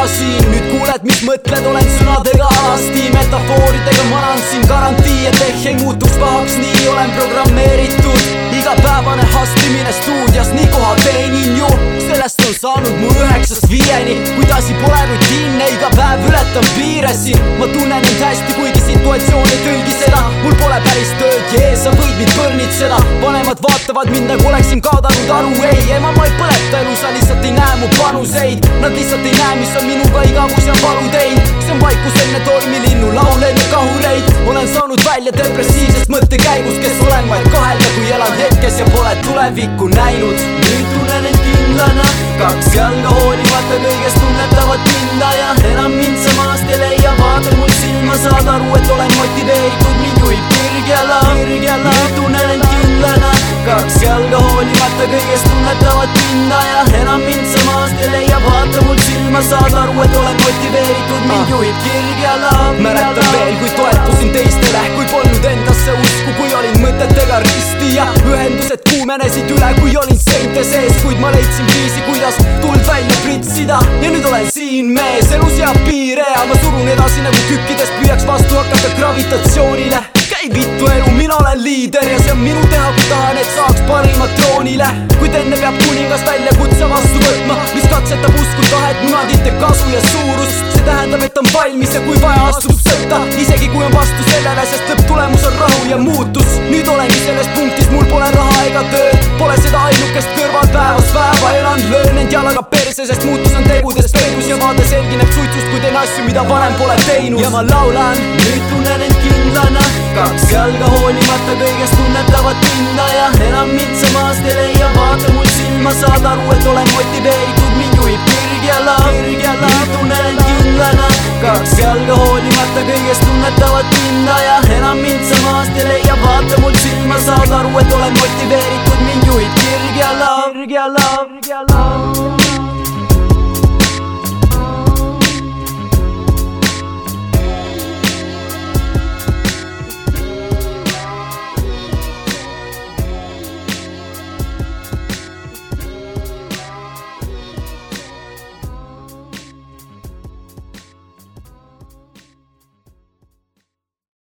korra siin nüüd kuuled, mis mõtled, olen sõnadega alasti. Metafooridega manan siin garantii, et ehk ei muutuks pahaks, nii olen programmeeritud. Igapäevane hustlimine stuudios, nii koha teenin ju. Sellest on saanud mu üheksast viieni. Kuid asi pole rutiinne, iga päev ületan piire siin ma tunnen end hästi, kuigi situatsioon ei tõlgi seda. Mul pole päris tööd ja ees sa võid mind põrnitseda. Vanemad vaatavad mind nagu oleksin kaotanud aru, ei ema ma ei põleta elu, sa lihtsalt ei näe mu panuseid. Nad lihtsalt ei näe, mis on minuga igavus ja valu teinud see on vaikus enne tormilinnu laule enne kahureid. Olen saanud välja depressiivsest mõttekäigust, kes olen vaid kahelda, kui elan hetkes ja pole tulevikku näinud. Nüüd tunnen end kindlana silma, saad aru, et olen motiveeritud, mind juhib kirg ja laam nüüd tunnen end kindlana. Kaks jalga hoolimata kõigest tunnetavad pinda ja enam mind sa maast ei leia. Vaata mul silma, saad aru, et olen motiveeritud, mind juhib kirg ja laam mäletan veel, kuumenesid üle, kui olin seinte sees, kuid ma leidsin viisi, kuidas tuld välja pritsida. Ja nüüd olen siin mees, elu seab piire ja ma surun edasi nagu kükkidest püüaks vastu hakata gravitatsioonile. Käi vittu elu, mina olen liider ja see on minu teha, kui tahan, et saaks parimat troonile. Kuid enne peab kuningas väljakutse vastu võtma, mis katsetab usku, tahet, munadite kasu ja suurust. See tähendab, et on valmis ja kui vaja, astub sõtta. Isegi kui on vastu sellele, sest lõpptulemus on rahu ega tööd pole seda ainukest kõrval päevast päeva. Elan, löön end jalaga perse, sest muutus on tegudes peidus ja vaade selgineb suitsust, kui teen asju, mida varem pole teinud. Ja ma laulan, nüüd tunnen end kindlana. Kaks jalga hoolimata kõigest tunnetavad pinda. Ja enam mind sa maast ei leia, vaata mul silma, saad aru, et olen motiveeritud, mind juhib kirg ja laam, kirg ja laam, tunnen end kindlana pillana kaks jalga hoolimata kõigest tunnetavad pinda ja enam mind sa maast ei leia, vaata mul silma, saad aru, et olen motiveeritud, mind juhib kirg ja laav, kirg ja laav, kirg ja laav